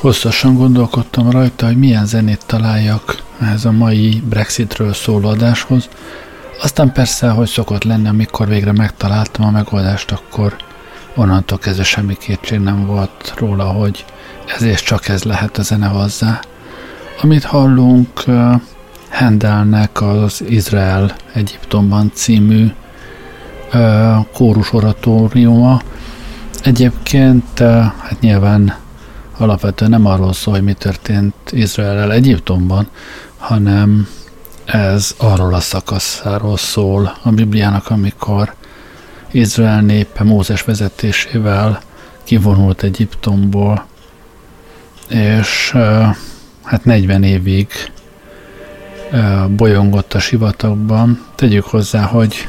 Hosszasan gondolkodtam rajta, hogy milyen zenét találjak ehhez a mai Brexitről szóló adáshoz. Aztán persze, hogy szokott lenni, amikor végre megtaláltam a megoldást, akkor onnantól kezdve semmi kétség nem volt róla, hogy ez és csak ez lehet a zene hozzá. Amit hallunk, Hendelnek az Izrael Egyiptomban című kórus oratóriuma. Egyébként hát nyilván alapvetően nem arról szól, hogy mi történt Izrael Egyiptomban, hanem ez arról a szakaszáról szól a Bibliának, amikor Izrael népe Mózes vezetésével kivonult Egyiptomból, és hát 40 évig bolyongott a sivatagban. Tegyük hozzá, hogy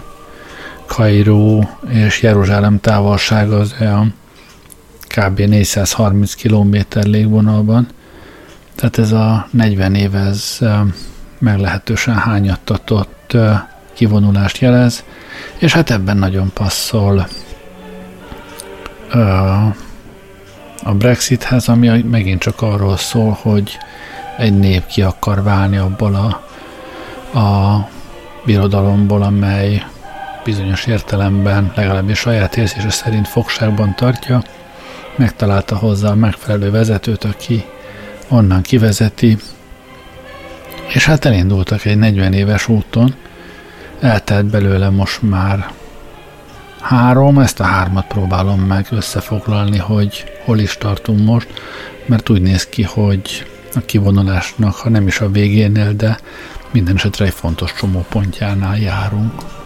Kairó és Jeruzsálem távolsága az olyan kb. 430 km légvonalban. Tehát ez a 40 év ez meglehetősen hányattatott kivonulást jelez, és hát ebben nagyon passzol a Brexithez, ami megint csak arról szól, hogy egy nép ki akar válni abból a, a birodalomból, amely bizonyos értelemben, legalábbis saját érzése szerint fogságban tartja, megtalálta hozzá a megfelelő vezetőt, aki onnan kivezeti, és hát elindultak egy 40 éves úton, eltelt belőle most már három, ezt a hármat próbálom meg összefoglalni, hogy hol is tartunk most, mert úgy néz ki, hogy a kivonulásnak, ha nem is a végénél, de minden esetre egy fontos csomópontjánál járunk.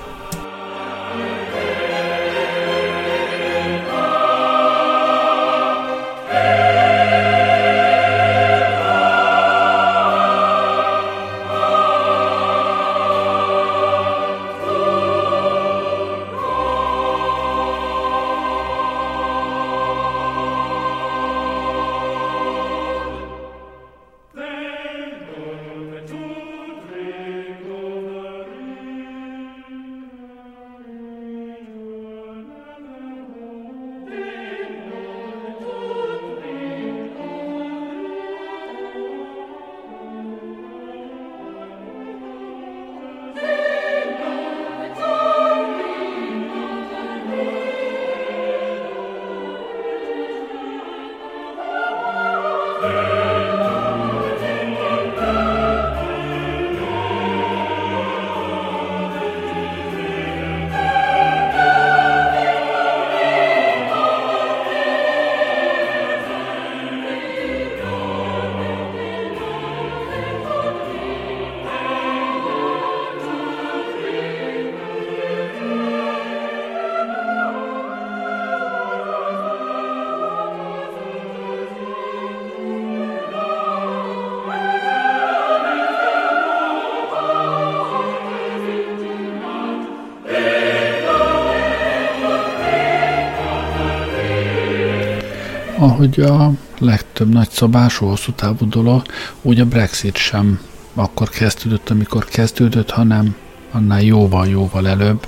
Ahogy a legtöbb nagyszabású, hosszú távú dolog, úgy a Brexit sem akkor kezdődött, amikor kezdődött, hanem annál jóval-jóval előbb.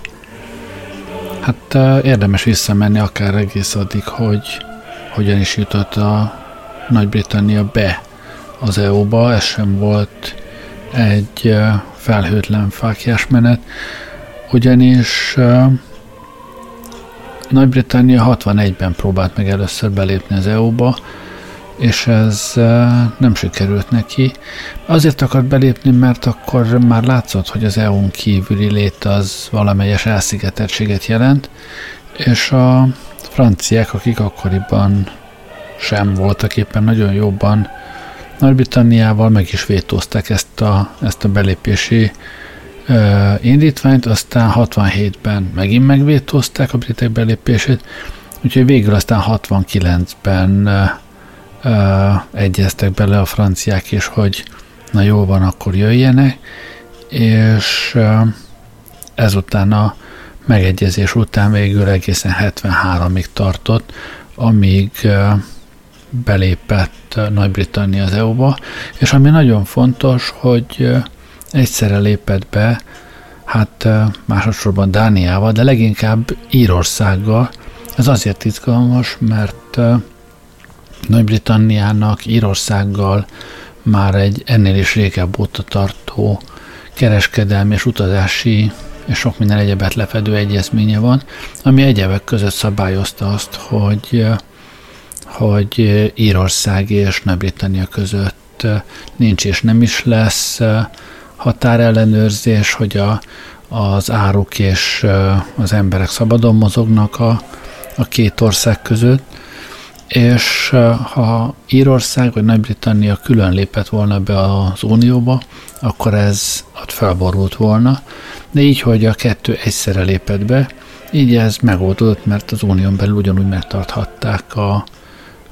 Hát érdemes visszamenni akár egész addig, hogy hogyan is jutott a Nagy-Britannia be az EU-ba. Ez sem volt egy felhőtlen fákjás menet, ugyanis nagy-Britannia 61-ben próbált meg először belépni az EU-ba, és ez nem sikerült neki. Azért akart belépni, mert akkor már látszott, hogy az EU-n kívüli lét az valamelyes elszigeteltséget jelent, és a franciák, akik akkoriban sem voltak éppen nagyon jobban Nagy-Britanniával, meg is vétózták ezt a, ezt a belépési indítványt, aztán 67-ben megint megvétózták a britek belépését, úgyhogy végül aztán 69-ben egyeztek bele a franciák is, hogy na jó van, akkor jöjjenek, és ezután a megegyezés után végül egészen 73-ig tartott, amíg belépett Nagy-Britannia az EU-ba, és ami nagyon fontos, hogy egyszerre lépett be, hát másodszorban Dániával, de leginkább Írországgal. Ez azért izgalmas, mert Nagy-Britanniának Írországgal már egy ennél is régebb óta tartó kereskedelmi és utazási és sok minden egyebet lefedő egyezménye van, ami egyebek között szabályozta azt, hogy, hogy Írország és Nagy-Britannia között nincs és nem is lesz határellenőrzés, hogy a, az áruk és az emberek szabadon mozognak a, a két ország között, és ha Írország vagy Nagy-Britannia külön lépett volna be az Unióba, akkor ez ott felborult volna, de így, hogy a kettő egyszerre lépett be, így ez megoldódott, mert az unión belül ugyanúgy megtarthatták a,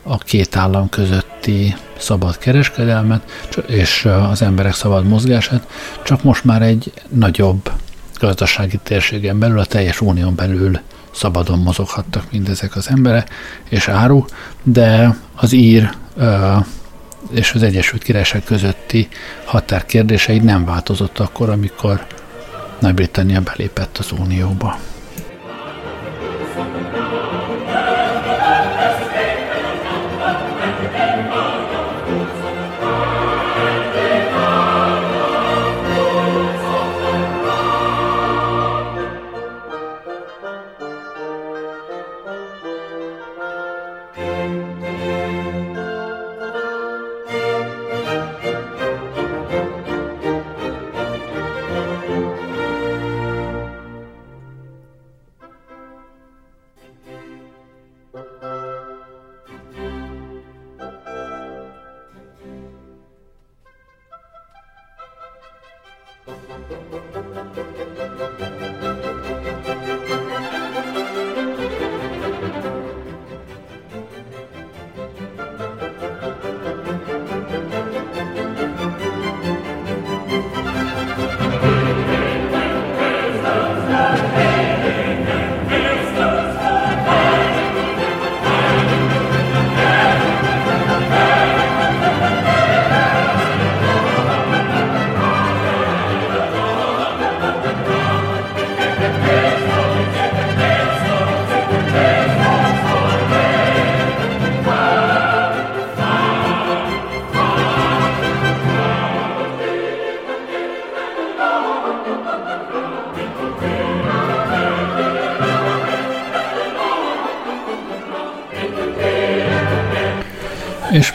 a két állam közötti szabad kereskedelmet és az emberek szabad mozgását, csak most már egy nagyobb gazdasági térségen belül, a teljes unión belül szabadon mozoghattak mindezek az emberek és áru, de az ír és az Egyesült Királyság közötti határ kérdései nem változott akkor, amikor Nagy-Britannia belépett az Unióba.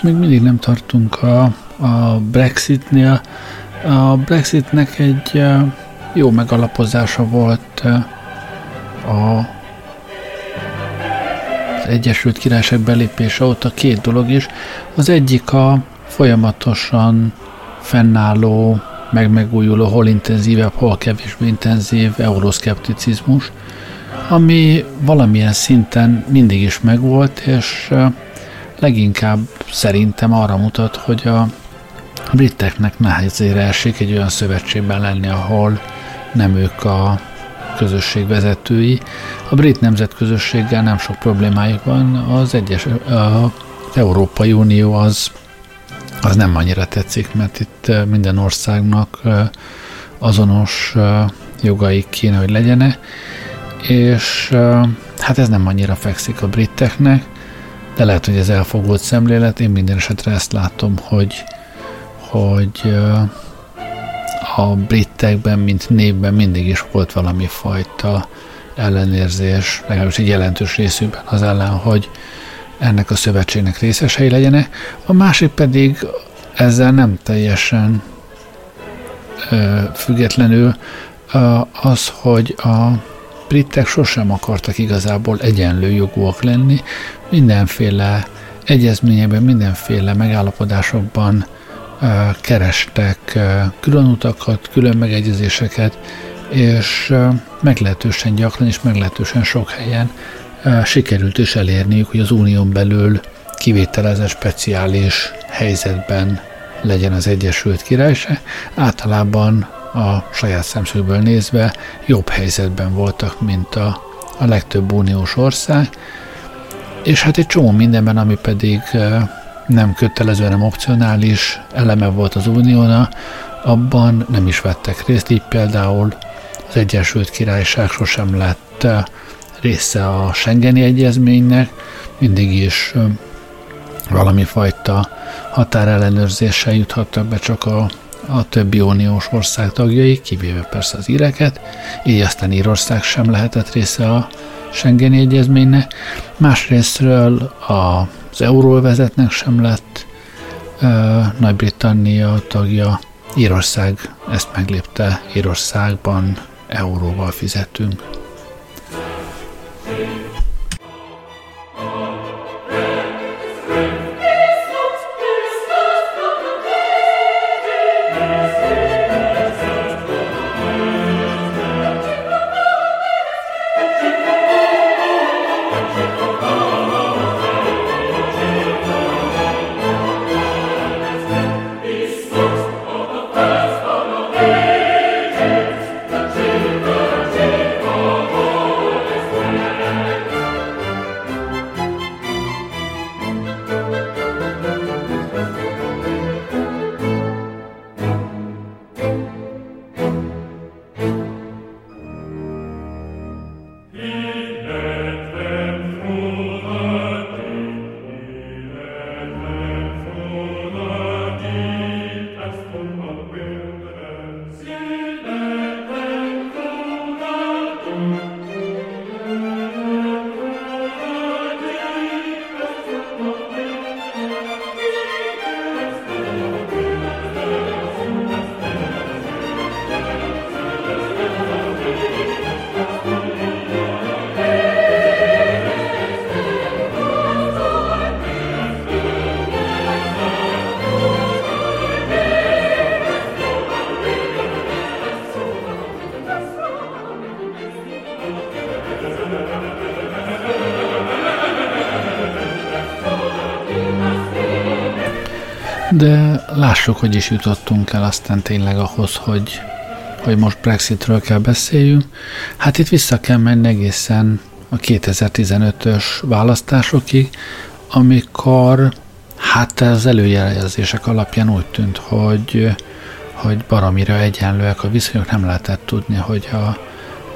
Még mindig nem tartunk a, a Brexitnél. A Brexitnek egy jó megalapozása volt a az Egyesült Királyság belépése óta két dolog is. Az egyik a folyamatosan fennálló, meg megújuló, hol intenzívebb, hol kevésbé intenzív euroszkepticizmus, ami valamilyen szinten mindig is megvolt, és leginkább szerintem arra mutat, hogy a briteknek nehezére esik egy olyan szövetségben lenni, ahol nem ők a közösség vezetői. A brit nemzetközösséggel nem sok problémájuk van, az egyes, az Európai Unió az, az nem annyira tetszik, mert itt minden országnak azonos jogaik kéne, hogy legyenek, és hát ez nem annyira fekszik a briteknek, de lehet, hogy ez elfogult szemlélet. Én minden esetre ezt látom, hogy, hogy a britekben, mint névben mindig is volt valami fajta ellenérzés, legalábbis egy jelentős részükben az ellen, hogy ennek a szövetségnek részesei legyenek. A másik pedig ezzel nem teljesen ö, függetlenül ö, az, hogy a britek sosem akartak igazából egyenlő jogúak lenni, mindenféle egyezményekben, mindenféle megállapodásokban kerestek külön utakat, külön megegyezéseket, és meglehetősen gyakran és meglehetősen sok helyen sikerült is elérniük, hogy az unión belül kivételezett speciális helyzetben legyen az Egyesült Királyság. Általában a saját szemszögből nézve jobb helyzetben voltak, mint a, a legtöbb uniós ország, és hát egy csomó mindenben, ami pedig nem kötelező, nem opcionális eleme volt az unióna, abban nem is vettek részt, így például az Egyesült Királyság sosem lett része a Schengeni Egyezménynek, mindig is valami fajta határellenőrzéssel juthattak be csak a, a többi uniós ország tagjai, kivéve persze az íreket, így aztán Írország sem lehetett része a Schengeni egyezménynek. Másrésztről az euróvezetnek sem lett Nagy-Britannia tagja, Írország ezt meglépte, Írországban euróval fizetünk. De lássuk, hogy is jutottunk el aztán tényleg ahhoz, hogy, hogy most Brexitről kell beszéljünk. Hát itt vissza kell menni egészen a 2015-ös választásokig, amikor hát az előjelzések alapján úgy tűnt, hogy, hogy baromira egyenlőek a viszonyok, nem lehetett tudni, hogy a,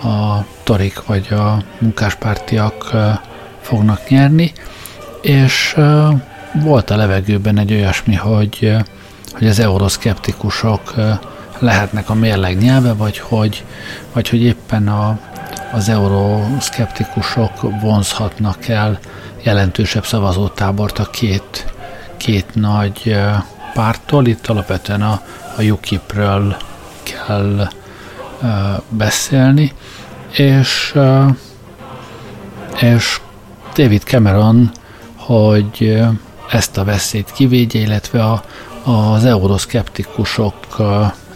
a torik vagy a munkáspártiak fognak nyerni, és volt a levegőben egy olyasmi, hogy, hogy az euroszkeptikusok lehetnek a mérleg nyelve, vagy hogy, vagy hogy éppen a, az euroszkeptikusok vonzhatnak el jelentősebb szavazótábort a két, két nagy pártól. Itt alapvetően a, a UKIP-ről kell uh, beszélni, és, uh, és David Cameron, hogy ezt a veszélyt kivédje, illetve a, az euroszkeptikusok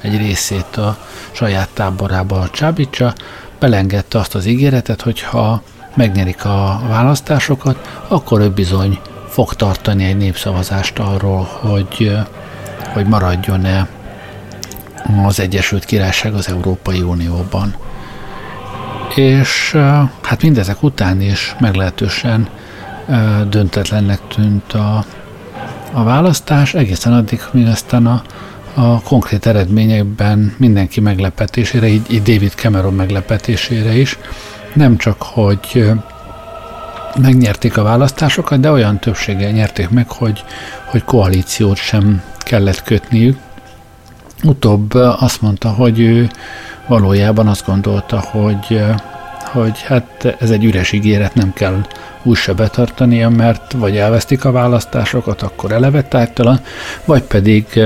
egy részét a saját táborába csábítsa, belengedte azt az ígéretet, hogy ha megnyerik a választásokat, akkor ő bizony fog tartani egy népszavazást arról, hogy, hogy maradjon-e az Egyesült Királyság az Európai Unióban. És hát mindezek után is meglehetősen döntetlennek tűnt a, a választás, egészen addig, míg aztán a, a konkrét eredményekben mindenki meglepetésére, így, így David Cameron meglepetésére is, nem csak, hogy megnyerték a választásokat, de olyan többséggel nyerték meg, hogy, hogy koalíciót sem kellett kötniük. Utóbb azt mondta, hogy ő valójában azt gondolta, hogy, hogy hát ez egy üres ígéret, nem kell úgyse betartania, mert vagy elvesztik a választásokat, akkor eleve tájtalan, vagy pedig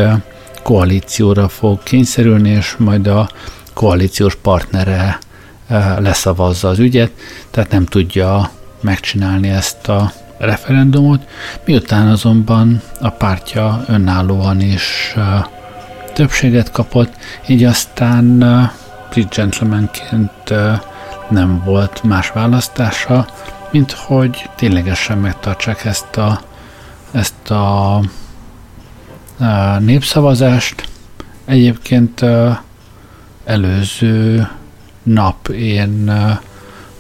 koalícióra fog kényszerülni, és majd a koalíciós partnere leszavazza az ügyet, tehát nem tudja megcsinálni ezt a referendumot, miután azonban a pártja önállóan is többséget kapott, így aztán Brit Gentlemanként nem volt más választása, mint hogy ténylegesen megtartsák ezt a, ezt a, a népszavazást. Egyébként a, előző nap én,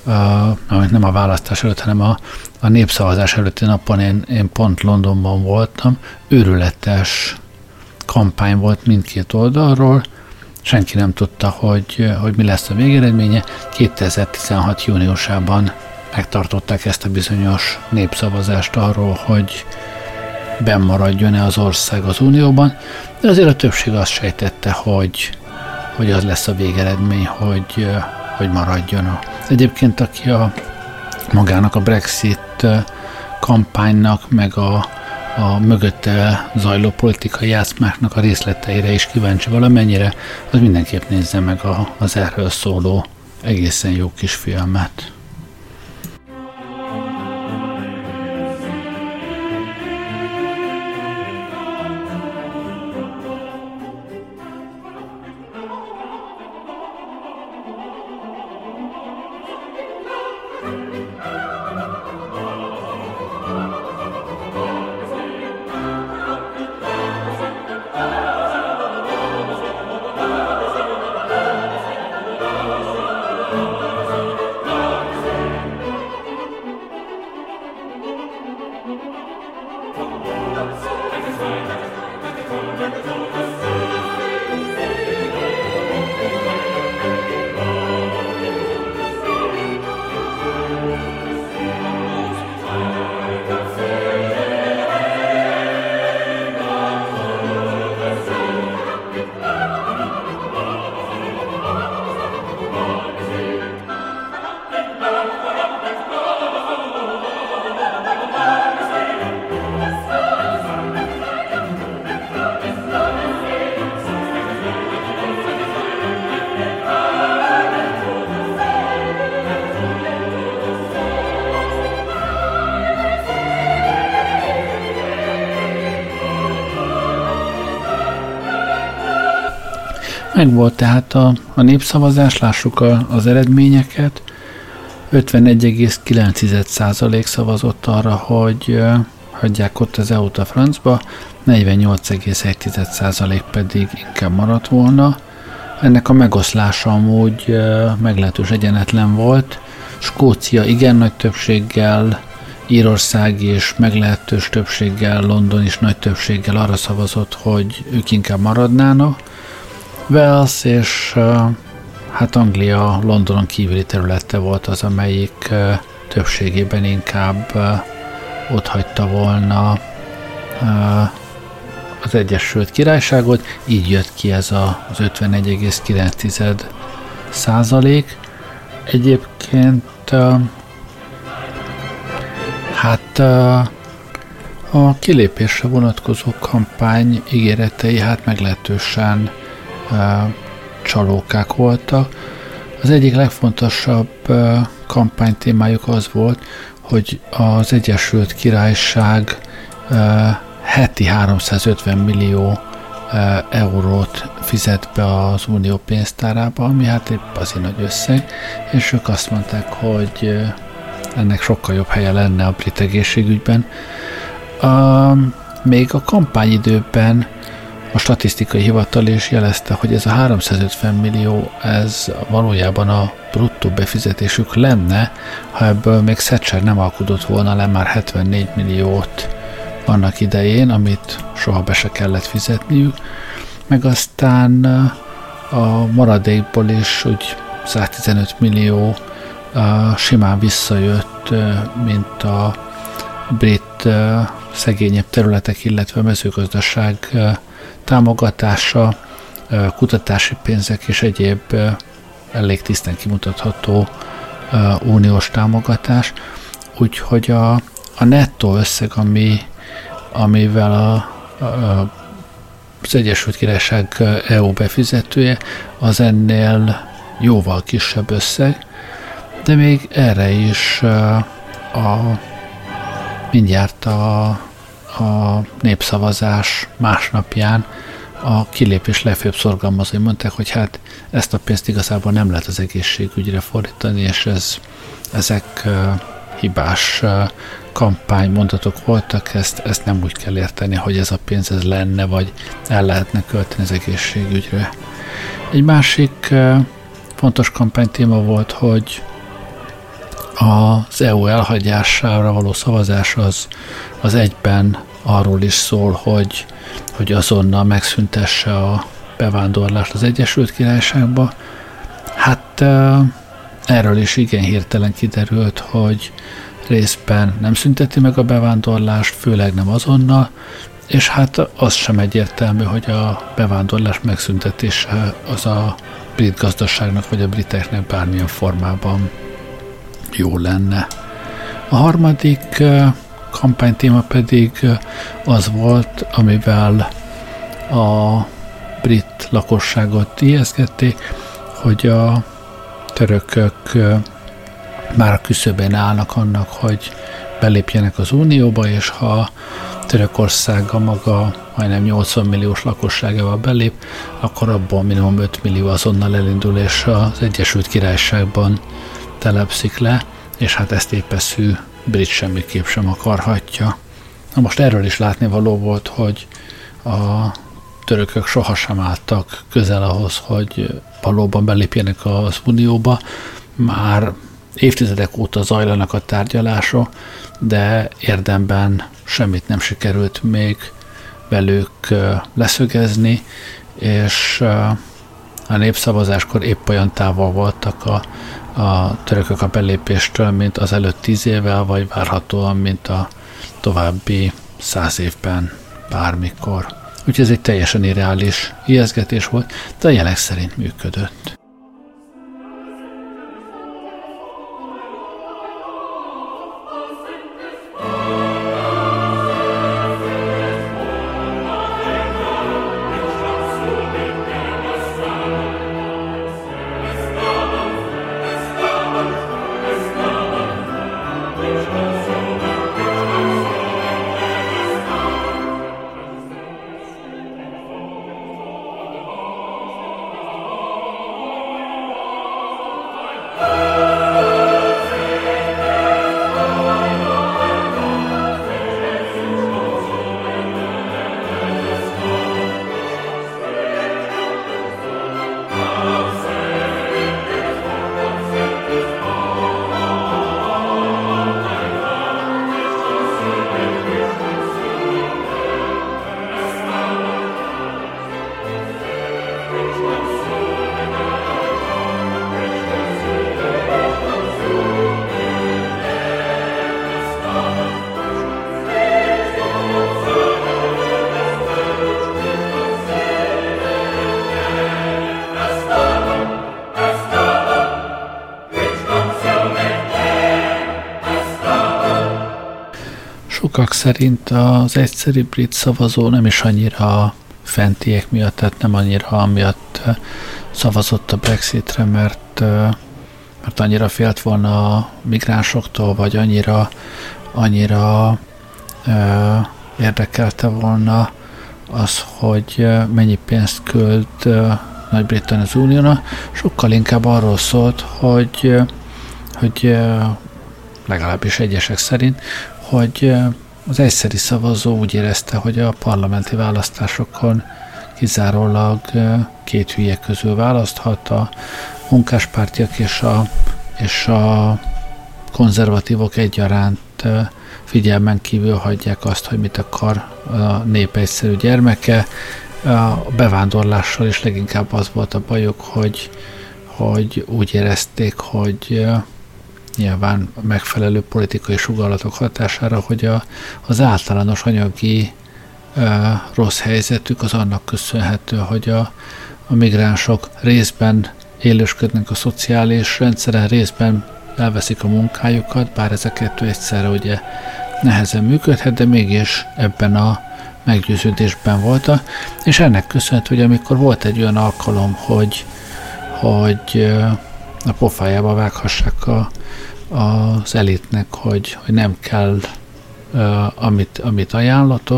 a, nem a választás előtt, hanem a, a népszavazás előtti napon én, én pont Londonban voltam, őrületes kampány volt mindkét oldalról, senki nem tudta, hogy, hogy mi lesz a végeredménye. 2016. júniusában megtartották ezt a bizonyos népszavazást arról, hogy, bennmaradjon-e az ország az Unióban, de azért a többség azt sejtette, hogy, hogy az lesz a végeredmény, hogy, hogy maradjon. Egyébként, aki a magának a Brexit kampánynak, meg a, a mögötte zajló politikai játszmáknak a részleteire is kíváncsi valamennyire, az mindenképp nézze meg a, az erről szóló egészen jó kis filmet. Meg volt tehát a, a népszavazás, lássuk a, az eredményeket. 51,9% szavazott arra, hogy hagyják ott az EU-t a francba, 48,1% pedig inkább maradt volna. Ennek a megoszlása amúgy meglehetős egyenetlen volt. Skócia igen nagy többséggel, Írország és meglehetős többséggel, London is nagy többséggel arra szavazott, hogy ők inkább maradnának. Wales és hát Anglia Londonon kívüli területe volt az, amelyik többségében inkább ott hagyta volna az Egyesült Királyságot, így jött ki ez az 51,9 százalék. Egyébként hát a kilépésre vonatkozó kampány ígéretei hát meglehetősen csalókák voltak. Az egyik legfontosabb kampánytémájuk az volt, hogy az Egyesült Királyság heti 350 millió eurót fizet be az unió pénztárába, ami hát épp azért nagy összeg, és ők azt mondták, hogy ennek sokkal jobb helye lenne a brit egészségügyben. még a kampányidőben a statisztikai hivatal is jelezte, hogy ez a 350 millió, ez valójában a bruttó befizetésük lenne, ha ebből még Thatcher nem alkudott volna le már 74 milliót annak idején, amit soha be se kellett fizetniük, meg aztán a maradékból is úgy 115 millió simán visszajött, mint a brit szegényebb területek, illetve mezőgazdaság támogatása, kutatási pénzek és egyéb elég tisztán kimutatható uniós támogatás, úgyhogy a, a nettó összeg, ami, amivel a, a, az Egyesült Királyság EU befizetője, az ennél jóval kisebb összeg, de még erre is a, mindjárt a a népszavazás másnapján a kilépés legfőbb szorgalmazói mondták, hogy hát ezt a pénzt igazából nem lehet az egészségügyre fordítani, és ez, ezek uh, hibás uh, kampánymondatok voltak, ezt, ezt nem úgy kell érteni, hogy ez a pénz ez lenne, vagy el lehetne költeni az egészségügyre. Egy másik uh, fontos kampánytéma volt, hogy az EU elhagyására való szavazás az, az egyben arról is szól, hogy, hogy azonnal megszüntesse a bevándorlást az Egyesült Királyságba. Hát erről is igen hirtelen kiderült, hogy részben nem szünteti meg a bevándorlást, főleg nem azonnal, és hát az sem egyértelmű, hogy a bevándorlás megszüntetése az a brit gazdaságnak vagy a briteknek bármilyen formában jó lenne. A harmadik kampánytéma pedig az volt, amivel a brit lakosságot ijeszgették, hogy a törökök már a küszöbén állnak annak, hogy belépjenek az Unióba, és ha Törökország a maga majdnem 80 milliós lakosságával belép, akkor abból minimum 5 millió azonnal elindul, és az Egyesült Királyságban telepszik le, és hát ezt épeszű brit semmiképp sem akarhatja. Na most erről is látni való volt, hogy a törökök sohasem álltak közel ahhoz, hogy valóban belépjenek az Unióba. Már évtizedek óta zajlanak a tárgyalások, de érdemben semmit nem sikerült még velük leszögezni, és a népszavazáskor épp olyan távol voltak a, a törökök a belépéstől, mint az előtt tíz évvel, vagy várhatóan, mint a további száz évben bármikor. Úgyhogy ez egy teljesen irreális ijeszgetés volt, de a jelek szerint működött. Sokak szerint az egyszerű brit szavazó nem is annyira fentiek miatt, tehát nem annyira amiatt szavazott a Brexitre, mert, mert annyira félt volna a migránsoktól, vagy annyira, annyira érdekelte volna az, hogy mennyi pénzt költ Nagy-Britannia az Uniónak, sokkal inkább arról szólt, hogy, hogy legalábbis egyesek szerint, hogy az egyszeri szavazó úgy érezte, hogy a parlamenti választásokon kizárólag két hülye közül választhat, a munkáspártiak és a, és a konzervatívok egyaránt figyelmen kívül hagyják azt, hogy mit akar a nép egyszerű gyermeke. A bevándorlással is leginkább az volt a bajuk, hogy, hogy úgy érezték, hogy nyilván megfelelő politikai sugallatok hatására, hogy a, az általános anyagi e, rossz helyzetük az annak köszönhető, hogy a, a migránsok részben élősködnek a szociális rendszeren, részben elveszik a munkájukat, bár ez a kettő egyszerre ugye nehezen működhet, de mégis ebben a meggyőződésben volt. És ennek köszönhető, hogy amikor volt egy olyan alkalom, hogy, hogy a pofájába vághassák a, az elitnek, hogy, hogy nem kell uh, amit, amit ajánlott,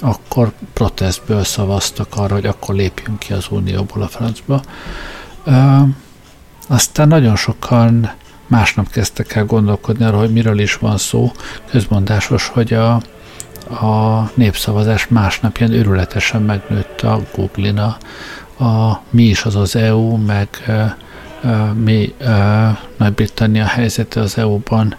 akkor protestből szavaztak arra, hogy akkor lépjünk ki az Unióból a francba. Uh, aztán nagyon sokan másnap kezdtek el gondolkodni arra, hogy miről is van szó. Közmondásos, hogy a, a népszavazás másnapján őrületesen megnőtt a Google-in a, a mi is az az EU, meg mi Nagy-Britannia helyzete az EU-ban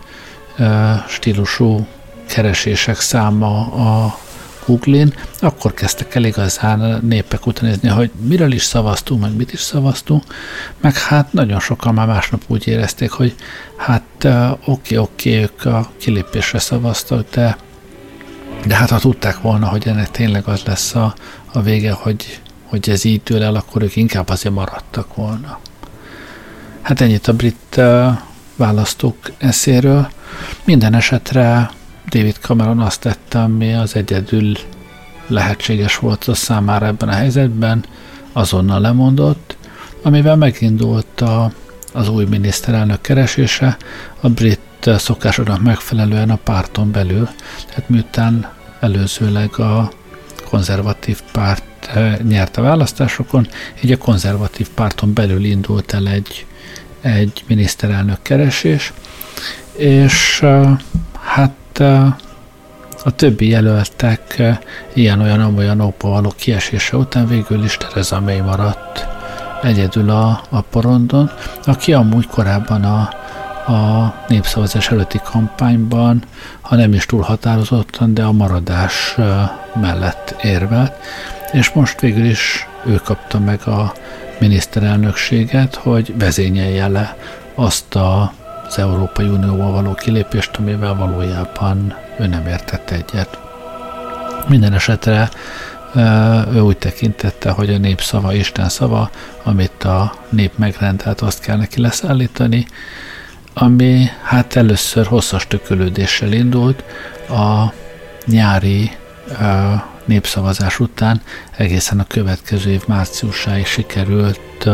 stílusú keresések száma a Google-in, akkor kezdtek el igazán népek utánézni, hogy miről is szavaztunk, meg mit is szavaztunk, meg hát nagyon sokan már másnap úgy érezték, hogy hát oké, oké, ők a kilépésre szavaztak, de, de hát ha tudták volna, hogy ennek tényleg az lesz a, a vége, hogy, hogy ez így től el, akkor ők inkább azért maradtak volna. Hát ennyit a brit választók eszéről. Minden esetre David Cameron azt tette, ami az egyedül lehetséges volt a számára ebben a helyzetben, azonnal lemondott, amivel megindult a, az új miniszterelnök keresése a brit szokásoknak megfelelően a párton belül. Tehát miután előzőleg a konzervatív párt eh, nyert a választásokon, így a konzervatív párton belül indult el egy, egy miniszterelnök keresés, és hát a többi jelöltek ilyen-olyan-olyan ópa való kiesése után végül is Tereza May maradt egyedül a, a porondon, aki amúgy korábban a, a népszavazás előtti kampányban, ha nem is túl határozottan, de a maradás mellett érvelt, és most végül is ő kapta meg a miniszterelnökséget, hogy vezényelje le azt a az Európai Unióval való kilépést, amivel valójában ő nem értett egyet. Minden esetre ő úgy tekintette, hogy a nép szava Isten szava, amit a nép megrendelt, azt kell neki leszállítani, ami hát először hosszas tökölődéssel indult, a nyári népszavazás után egészen a következő év márciusáig sikerült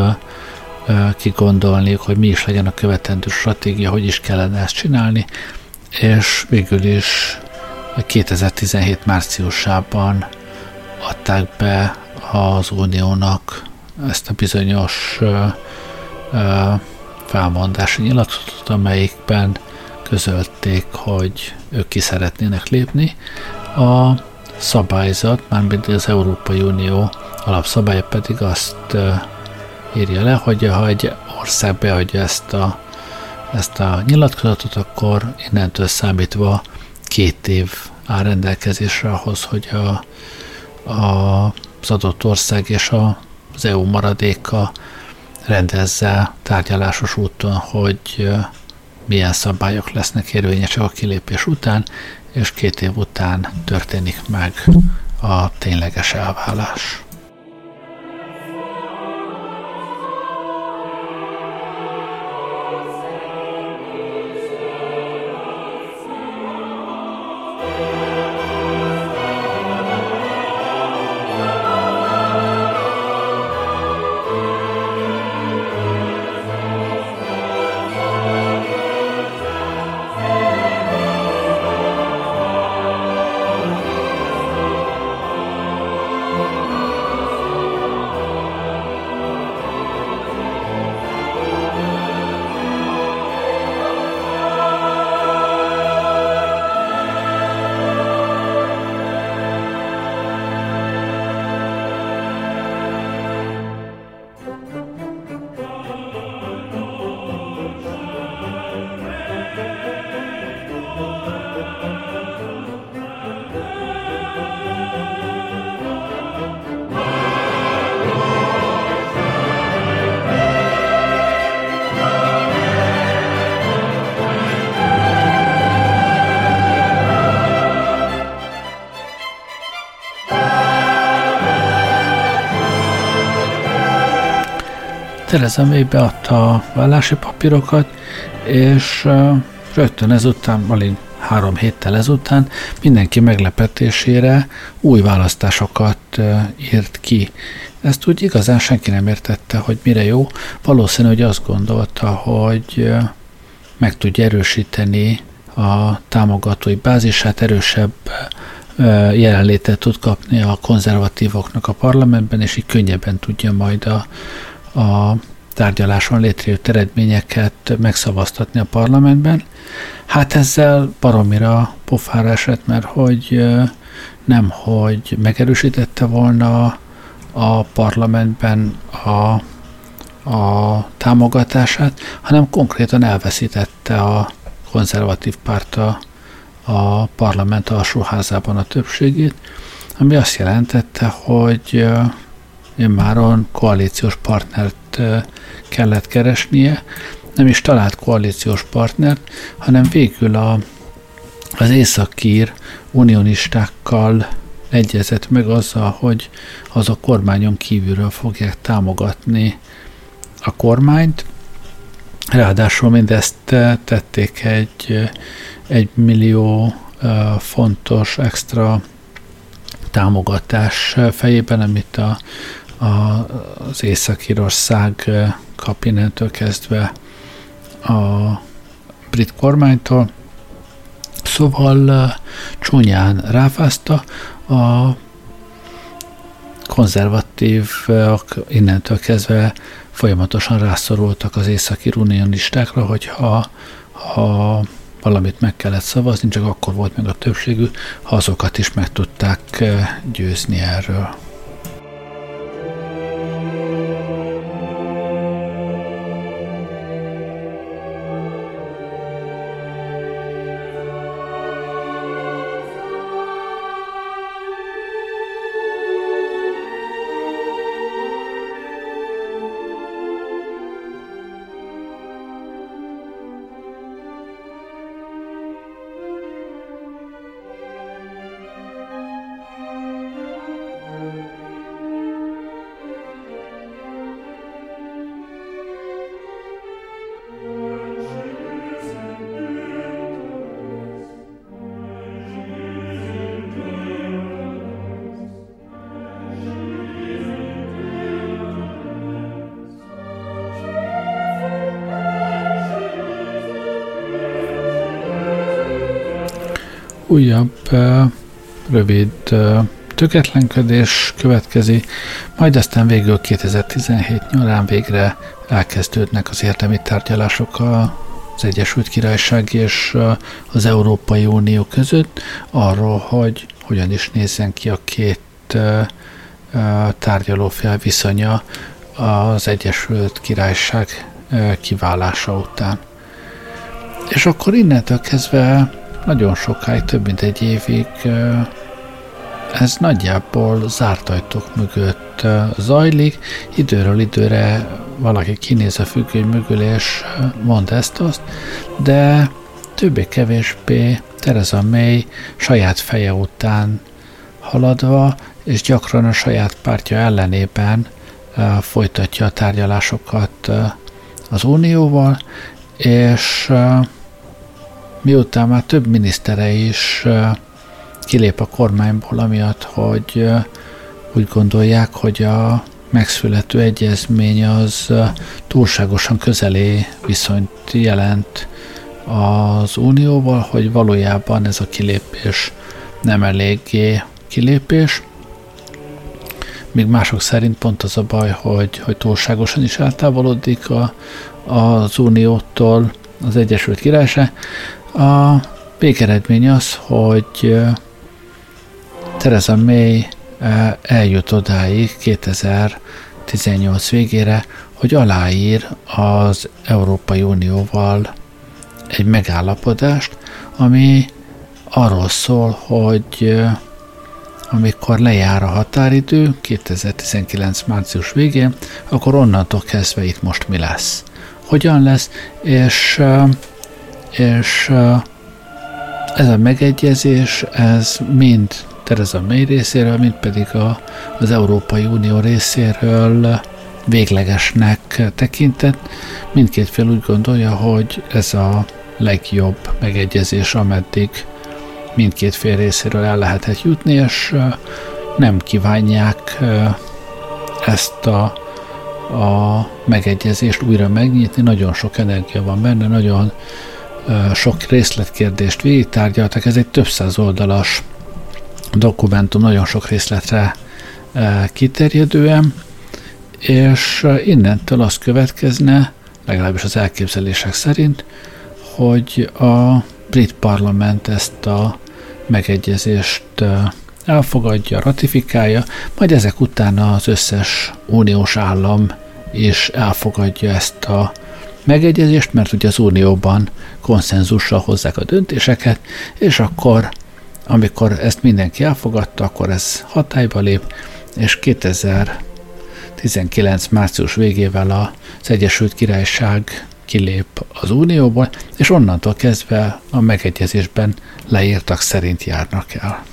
kigondolni, hogy mi is legyen a követendő stratégia, hogy is kellene ezt csinálni, és végül is 2017 márciusában adták be az Uniónak ezt a bizonyos felmondási nyilatkozatot, amelyikben közölték, hogy ők ki szeretnének lépni. A szabályzat, mármint az Európai Unió alapszabálya pedig azt írja le, hogy ha egy ország beadja ezt a, ezt a nyilatkozatot, akkor innentől számítva két év áll rendelkezésre ahhoz, hogy a, a, az adott ország és a, az EU maradéka rendezze tárgyalásos úton, hogy milyen szabályok lesznek érvényesek a kilépés után, és két év után történik meg a tényleges elvállás. Tereza May beadta a vállási papírokat, és rögtön ezután, alig három héttel ezután mindenki meglepetésére új választásokat írt ki. Ezt úgy igazán senki nem értette, hogy mire jó. Valószínű, hogy azt gondolta, hogy meg tudja erősíteni a támogatói bázisát, erősebb jelenlétet tud kapni a konzervatívoknak a parlamentben, és így könnyebben tudja majd a, a tárgyaláson létrejött eredményeket megszavaztatni a parlamentben. Hát ezzel baromira pofára esett, mert hogy nem, hogy megerősítette volna a parlamentben a, a támogatását, hanem konkrétan elveszítette a konzervatív párt a, a parlament alsóházában a többségét, ami azt jelentette, hogy immáron koalíciós partnert kellett keresnie, nem is talált koalíciós partnert, hanem végül a, az északír unionistákkal egyezett meg azzal, hogy az a kormányon kívülről fogják támogatni a kormányt. Ráadásul mindezt tették egy, egy millió fontos extra támogatás fejében, amit a, az Észak-Írország kap innentől kezdve a brit kormánytól. Szóval csúnyán ráfázta a konzervatívak innentől kezdve folyamatosan rászorultak az északi unionistákra, hogyha ha valamit meg kellett szavazni, csak akkor volt meg a többségű, ha azokat is meg tudták győzni erről. Újabb rövid töketlenkedés következik, majd aztán végül 2017 nyarán végre elkezdődnek az érdemi tárgyalások az Egyesült Királyság és az Európai Unió között arról, hogy hogyan is nézzen ki a két tárgyalófél viszonya az Egyesült Királyság kiválása után. És akkor innentől kezdve nagyon sokáig, több mint egy évig ez nagyjából zárt ajtók mögött zajlik, időről időre valaki kinéz a függöny mögül és mond ezt-azt, de többé-kevésbé Tereza May saját feje után haladva, és gyakran a saját pártja ellenében folytatja a tárgyalásokat az Unióval, és miután már több minisztere is kilép a kormányból, amiatt, hogy úgy gondolják, hogy a megszülető egyezmény az túlságosan közelé viszonyt jelent az Unióval, hogy valójában ez a kilépés nem eléggé kilépés. Míg mások szerint pont az a baj, hogy, hogy túlságosan is eltávolodik a, az Uniótól az Egyesült Királyság. A végeredmény az, hogy Theresa May eljut odáig 2018 végére, hogy aláír az Európai Unióval egy megállapodást, ami arról szól, hogy amikor lejár a határidő 2019. március végén, akkor onnantól kezdve itt most mi lesz. Hogyan lesz, és és ez a megegyezés, ez mind Tereza May részéről, mind pedig a, az Európai Unió részéről véglegesnek tekintett. Mindkét fél úgy gondolja, hogy ez a legjobb megegyezés, ameddig mindkét fél részéről el lehetett jutni, és nem kívánják ezt a, a megegyezést újra megnyitni. Nagyon sok energia van benne, nagyon sok részletkérdést végigtárgyaltak, ez egy több száz oldalas dokumentum, nagyon sok részletre kiterjedően, és innentől az következne, legalábbis az elképzelések szerint, hogy a brit parlament ezt a megegyezést elfogadja, ratifikálja, majd ezek után az összes uniós állam is elfogadja ezt a megegyezést, mert ugye az Unióban konszenzussal hozzák a döntéseket, és akkor amikor ezt mindenki elfogadta, akkor ez hatályba lép, és 2019 március végével az Egyesült Királyság kilép az Unióból, és onnantól kezdve a megegyezésben leírtak szerint járnak el.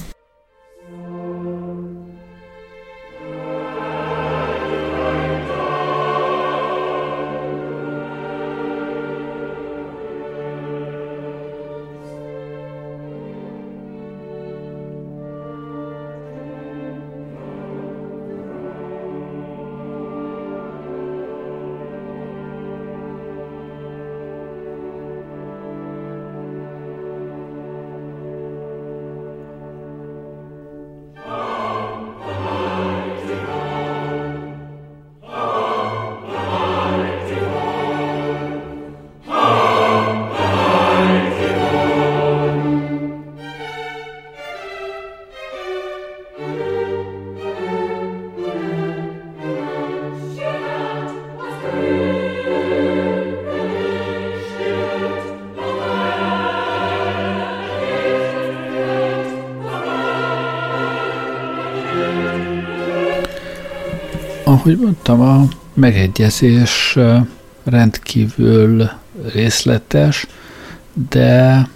Ahogy mondtam, a megegyezés rendkívül részletes, de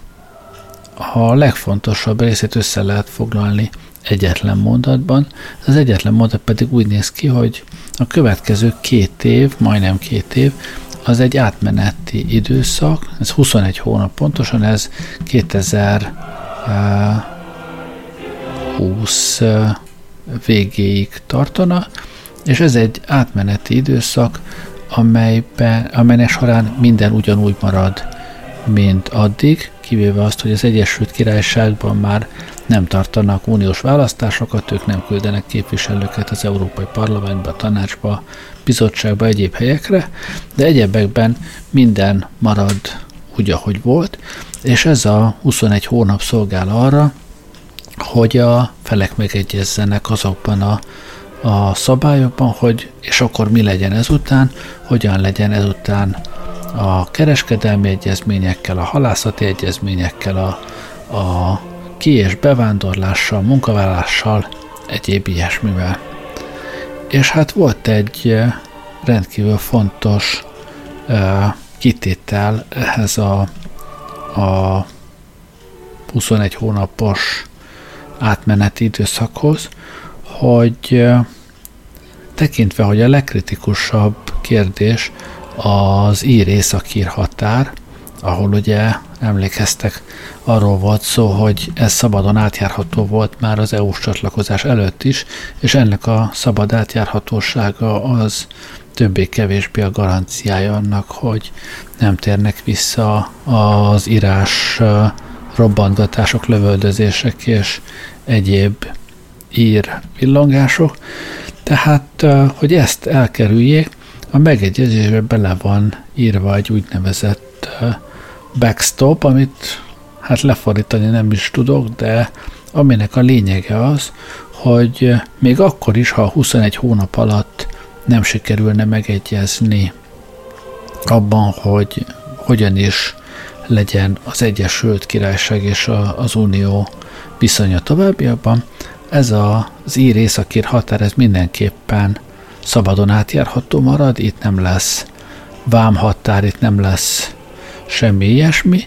a legfontosabb részét össze lehet foglalni egyetlen mondatban. Az egyetlen mondat pedig úgy néz ki, hogy a következő két év, majdnem két év, az egy átmeneti időszak, ez 21 hónap pontosan, ez 2020 végéig tartana, és ez egy átmeneti időszak, amelyben, amelynek során minden ugyanúgy marad, mint addig, kivéve azt, hogy az Egyesült Királyságban már nem tartanak uniós választásokat, ők nem küldenek képviselőket az Európai Parlamentbe, tanácsba, bizottságba, egyéb helyekre, de egyebekben minden marad úgy, ahogy volt, és ez a 21 hónap szolgál arra, hogy a felek megegyezzenek azokban a a szabályokban, hogy és akkor mi legyen ezután, hogyan legyen ezután a kereskedelmi egyezményekkel, a halászati egyezményekkel, a, a ki- és bevándorlással, munkavállással, egyéb ilyesmivel. És hát volt egy rendkívül fontos uh, kitétel ehhez a, a 21 hónapos átmeneti időszakhoz, hogy tekintve, hogy a legkritikusabb kérdés az ír északír határ, ahol ugye emlékeztek, arról volt szó, hogy ez szabadon átjárható volt már az EU-s csatlakozás előtt is, és ennek a szabad átjárhatósága az többé-kevésbé a garanciája annak, hogy nem térnek vissza az írás robbantgatások, lövöldözések és egyéb ír villangások, tehát, hogy ezt elkerüljék, a megegyezésbe bele van írva egy úgynevezett backstop, amit hát lefordítani nem is tudok, de aminek a lényege az, hogy még akkor is, ha 21 hónap alatt nem sikerülne megegyezni abban, hogy hogyan is legyen az Egyesült Királyság és az Unió viszonya továbbiakban, ez a, az ír északír határ, ez mindenképpen szabadon átjárható marad, itt nem lesz vámhatár, itt nem lesz semmi ilyesmi,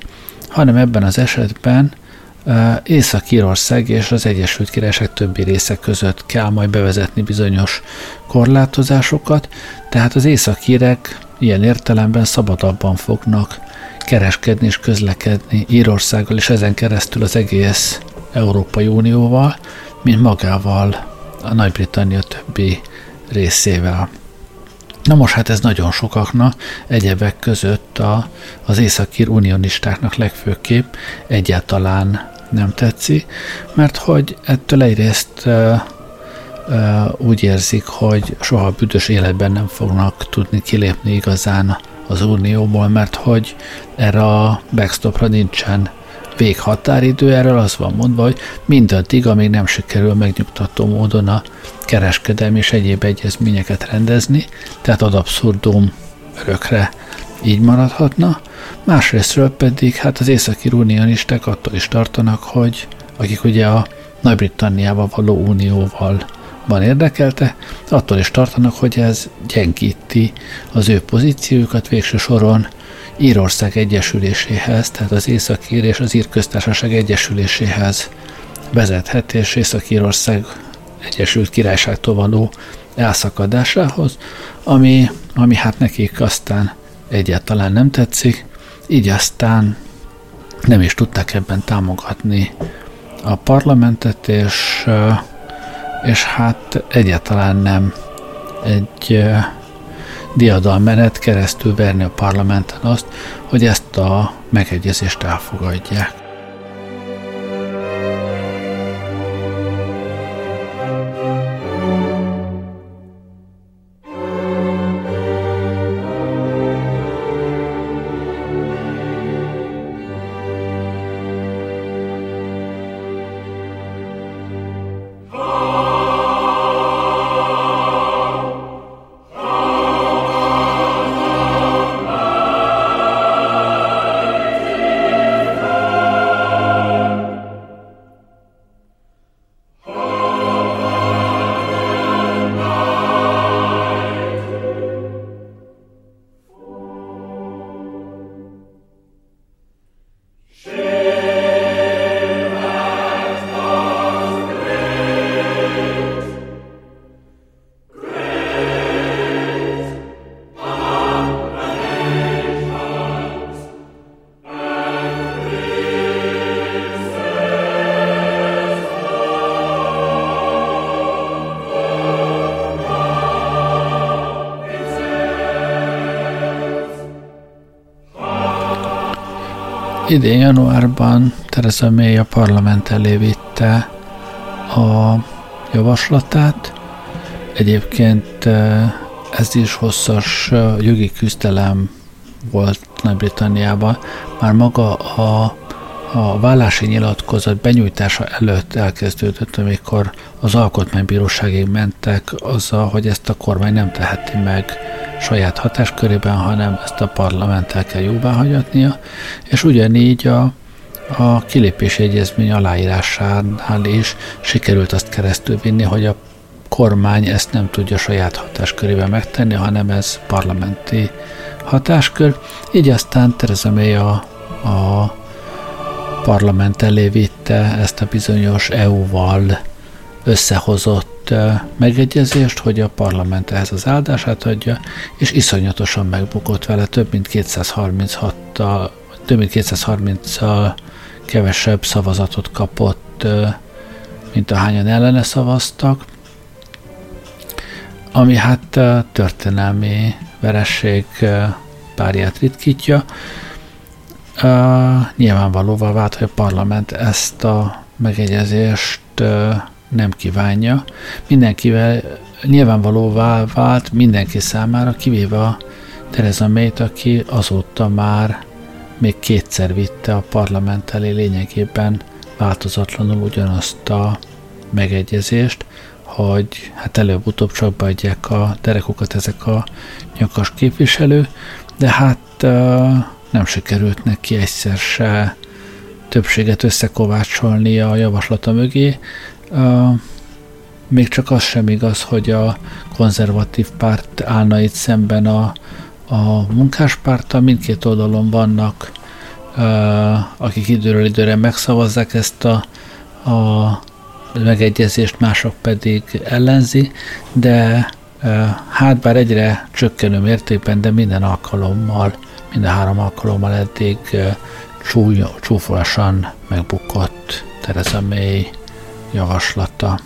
hanem ebben az esetben Észak-Írország és az Egyesült Királyság többi része között kell majd bevezetni bizonyos korlátozásokat, tehát az északírek ilyen értelemben szabadabban fognak kereskedni és közlekedni Írországgal, és ezen keresztül az egész Európai Unióval, mint magával a Nagy-Britannia többi részével. Na most hát ez nagyon sokaknak, egyebek között a, az északír unionistáknak legfőképp egyáltalán nem tetszik, mert hogy ettől egyrészt uh, uh, úgy érzik, hogy soha büdös életben nem fognak tudni kilépni igazán az unióból, mert hogy erre a backstopra nincsen véghatáridő, erről az van mondva, hogy mindaddig, amíg nem sikerül megnyugtató módon a kereskedelmi és egyéb egyezményeket rendezni, tehát ad abszurdum örökre így maradhatna. Másrésztről pedig hát az északi unionisták attól is tartanak, hogy akik ugye a Nagy-Britanniával való unióval van érdekelte, attól is tartanak, hogy ez gyengíti az ő pozíciójukat végső soron Írország egyesüléséhez, tehát az Északír és az Ír köztársaság egyesüléséhez vezethet, és Észak-Írország Egyesült Királyságtól való elszakadásához, ami, ami hát nekik aztán egyáltalán nem tetszik, így aztán nem is tudták ebben támogatni a parlamentet, és, és hát egyáltalán nem egy diadalmenet keresztül verni a parlamenten azt, hogy ezt a megegyezést elfogadják. Idén januárban Theresa May a parlament elé vitte a javaslatát. Egyébként eh, ez is hosszas eh, jogi küzdelem volt Nagy-Britanniában. Már maga a, a vállási nyilatkozat benyújtása előtt elkezdődött, amikor az alkotmánybíróságig mentek azzal, hogy ezt a kormány nem teheti meg saját hatáskörében, hanem ezt a parlamenttel kell jóvá hagyatnia, és ugyanígy a, a kilépési egyezmény aláírásánál is sikerült azt keresztül vinni, hogy a kormány ezt nem tudja saját hatáskörében megtenni, hanem ez parlamenti hatáskör. Így aztán Tereza May a, a parlament elé vitte ezt a bizonyos EU-val összehozott megegyezést, hogy a parlament ehhez az áldását adja, és iszonyatosan megbukott vele, több mint 236 több mint 230 kevesebb szavazatot kapott, mint ahányan ellene szavaztak, ami hát történelmi veresség párját ritkítja. Nyilvánvalóvá vált, hogy a parlament ezt a megegyezést nem kívánja. Mindenkivel nyilvánvalóvá vált mindenki számára, kivéve a Tereza may aki azóta már még kétszer vitte a parlament elé lényegében változatlanul ugyanazt a megegyezést, hogy hát előbb-utóbb csak beadják a derekukat ezek a nyakas képviselő, de hát nem sikerült neki egyszer se többséget összekovácsolni a javaslata mögé, még csak az sem igaz, hogy a konzervatív párt állna itt szemben a, a munkáspárttal. Mindkét oldalon vannak, akik időről időre megszavazzák ezt a, a megegyezést, mások pedig ellenzi, de hát bár egyre csökkenő mértékben, de minden alkalommal, minden három alkalommal eddig csúfosan megbukott Tereza May javaslata.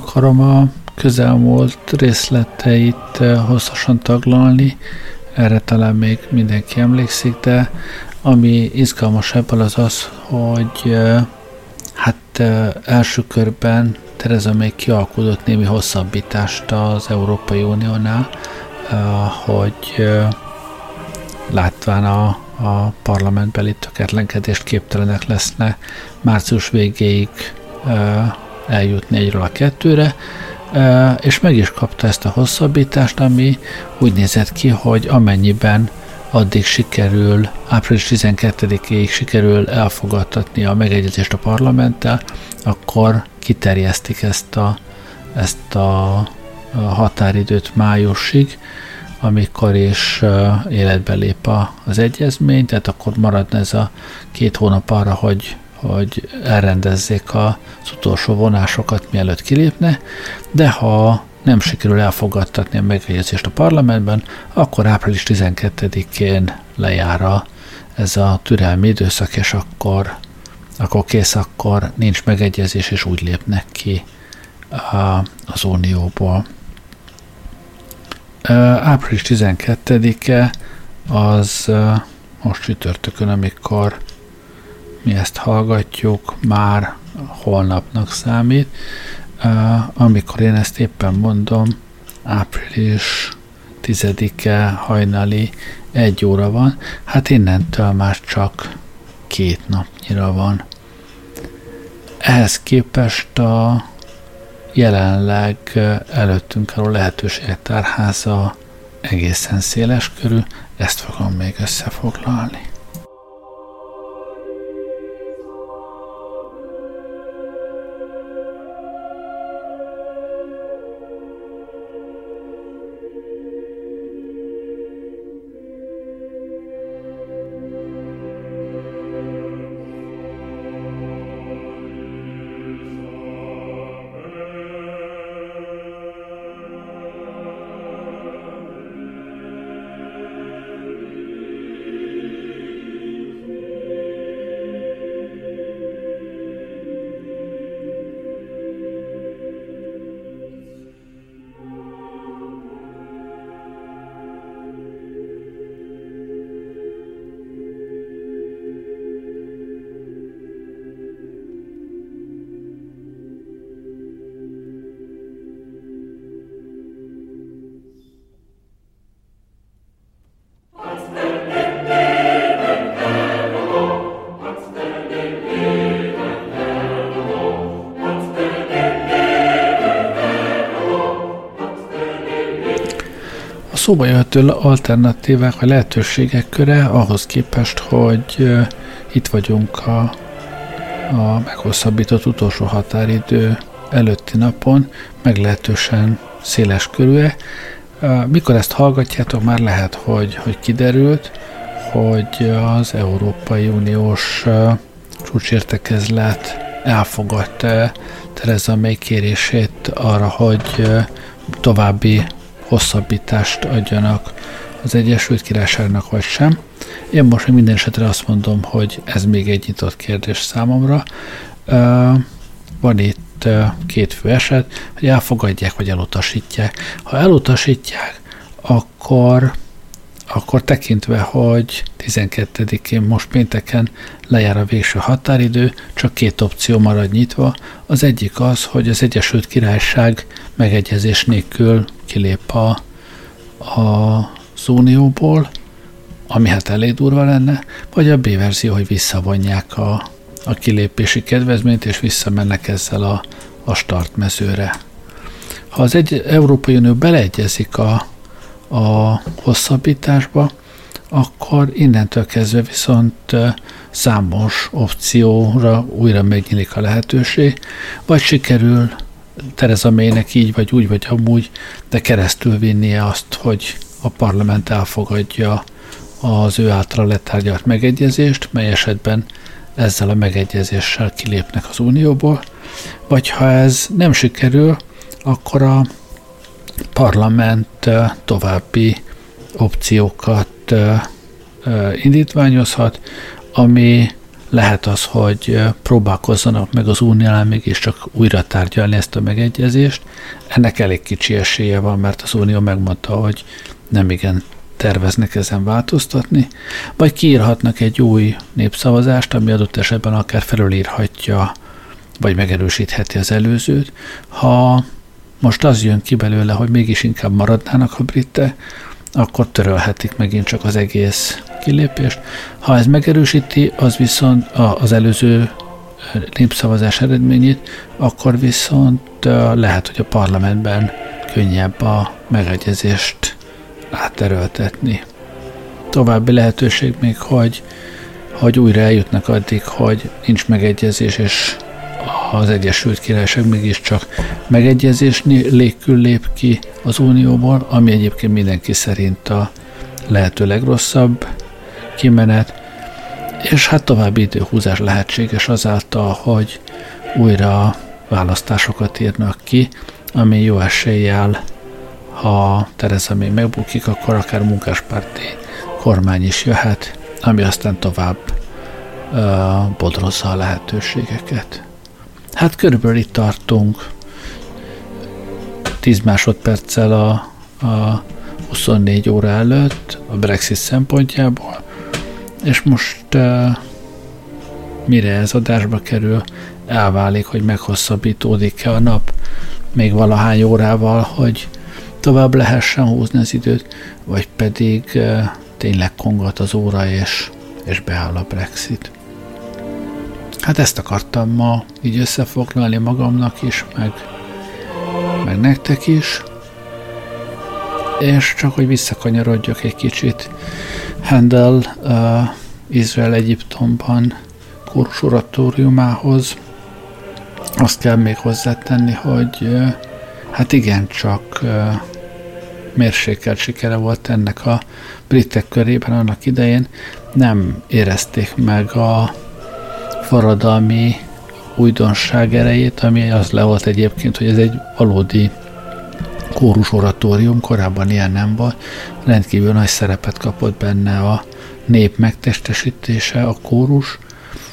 Akarom a közelmúlt részleteit hosszasan taglalni, erre talán még mindenki emlékszik, de ami izgalmas ebből az az, hogy hát első körben Tereza még kialkudott némi hosszabbítást az Európai Uniónál, hogy látván a, a parlamentbeli töketlenkedést képtelenek leszne március végéig eljutni egyről a kettőre, és meg is kapta ezt a hosszabbítást, ami úgy nézett ki, hogy amennyiben addig sikerül, április 12-ig sikerül elfogadtatni a megegyezést a parlamenttel, akkor kiterjesztik ezt a, ezt a határidőt májusig, amikor is életbe lép az egyezmény, tehát akkor maradna ez a két hónap arra, hogy, hogy elrendezzék az utolsó vonásokat, mielőtt kilépne, de ha nem sikerül elfogadtatni a megegyezést a parlamentben, akkor április 12-én lejár a, ez a türelmi időszak, és akkor, akkor kész, akkor nincs megegyezés, és úgy lépnek ki az unióból. Április 12-e az most csütörtökön, amikor mi ezt hallgatjuk, már holnapnak számít. Amikor én ezt éppen mondom, április 10-e hajnali egy óra van, hát innentől már csak két napnyira van. Ehhez képest a jelenleg előttünk álló lehetőségek tárháza egészen széles körül, ezt fogom még összefoglalni. Szóba jöhető alternatívák, a lehetőségek köre ahhoz képest, hogy itt vagyunk a, a meghosszabbított utolsó határidő előtti napon, meglehetősen széles körül. Mikor ezt hallgatjátok, már lehet, hogy, hogy kiderült, hogy az Európai Uniós csúcsértekezlet elfogadta Tereza May kérését arra, hogy további hosszabbítást adjanak az Egyesült Királyságnak, vagy sem. Én most minden esetre azt mondom, hogy ez még egy nyitott kérdés számomra. Van itt két fő eset, hogy elfogadják, vagy elutasítják. Ha elutasítják, akkor akkor tekintve, hogy 12-én most pénteken lejár a végső határidő, csak két opció marad nyitva. Az egyik az, hogy az Egyesült Királyság megegyezés nélkül kilép a, a Unióból, ami hát elég durva lenne, vagy a B verzió, hogy visszavonják a, a kilépési kedvezményt, és visszamennek ezzel a, a startmezőre. Ha az egy Európai Unió beleegyezik a, a hosszabbításba, akkor innentől kezdve viszont számos opcióra újra megnyílik a lehetőség, vagy sikerül Tereza Maynek így vagy úgy vagy amúgy, de keresztül vinnie azt, hogy a parlament elfogadja az ő által letárgyalt megegyezést, mely esetben ezzel a megegyezéssel kilépnek az Unióból, vagy ha ez nem sikerül, akkor a parlament további opciókat indítványozhat, ami lehet az, hogy próbálkozzanak meg az uniónál mégiscsak újra tárgyalni ezt a megegyezést. Ennek elég kicsi esélye van, mert az unió megmondta, hogy nem igen terveznek ezen változtatni, vagy kiírhatnak egy új népszavazást, ami adott esetben akár felülírhatja, vagy megerősítheti az előzőt. Ha most az jön ki belőle, hogy mégis inkább maradnának a britek, akkor törölhetik megint csak az egész kilépést. Ha ez megerősíti, az viszont az előző népszavazás eredményét, akkor viszont lehet, hogy a parlamentben könnyebb a megegyezést átteröltetni. További lehetőség még, hogy, hogy újra eljutnak addig, hogy nincs megegyezés, és az Egyesült Királyság mégiscsak megegyezés légkül lép ki az Unióból, ami egyébként mindenki szerint a lehető legrosszabb kimenet, és hát további időhúzás lehetséges azáltal, hogy újra választásokat írnak ki, ami jó eséllyel, ha Tereza még megbukik, akkor akár munkáspárti kormány is jöhet, ami aztán tovább uh, bodrozza a lehetőségeket. Hát körülbelül itt tartunk 10 másodperccel a, a 24 óra előtt a Brexit szempontjából, és most uh, mire ez adásba kerül, elválik, hogy meghosszabbítódik-e a nap még valahány órával, hogy tovább lehessen húzni az időt, vagy pedig uh, tényleg kongat az óra, és, és beáll a Brexit. Hát ezt akartam ma így összefoglalni magamnak is, meg, meg nektek is. És csak, hogy visszakanyarodjak egy kicsit. Handel uh, Izrael Egyiptomban kórus oratóriumához, azt kell még hozzátenni, hogy uh, hát igen, csak uh, mérsékelt sikere volt ennek a britek körében annak idején, nem érezték meg a forradalmi újdonság erejét, ami az le volt egyébként, hogy ez egy valódi kórus oratórium, korábban ilyen nem volt, rendkívül nagy szerepet kapott benne a nép megtestesítése, a kórus,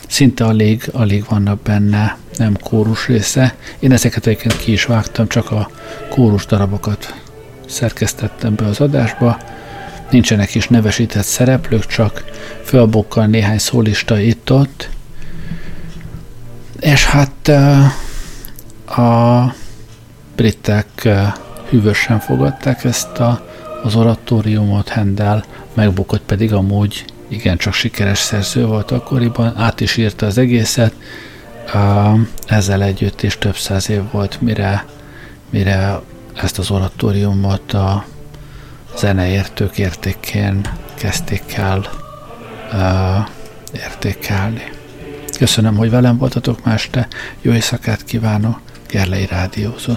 szinte alig, alig vannak benne nem kórus része. Én ezeket egyébként ki is vágtam, csak a kórus darabokat szerkesztettem be az adásba. Nincsenek is nevesített szereplők, csak fölbokkal néhány szólista itt-ott, és hát a britek hűvösen fogadták ezt a, az oratóriumot, Hendel megbukott pedig amúgy igencsak sikeres szerző volt akkoriban, át is írta az egészet, ezzel együtt is több száz év volt, mire, mire ezt az oratóriumot a zeneértők értékén kezdték el értékelni. Köszönöm, hogy velem voltatok ma este. Jó éjszakát kívánok. Gerlei Rádiózó.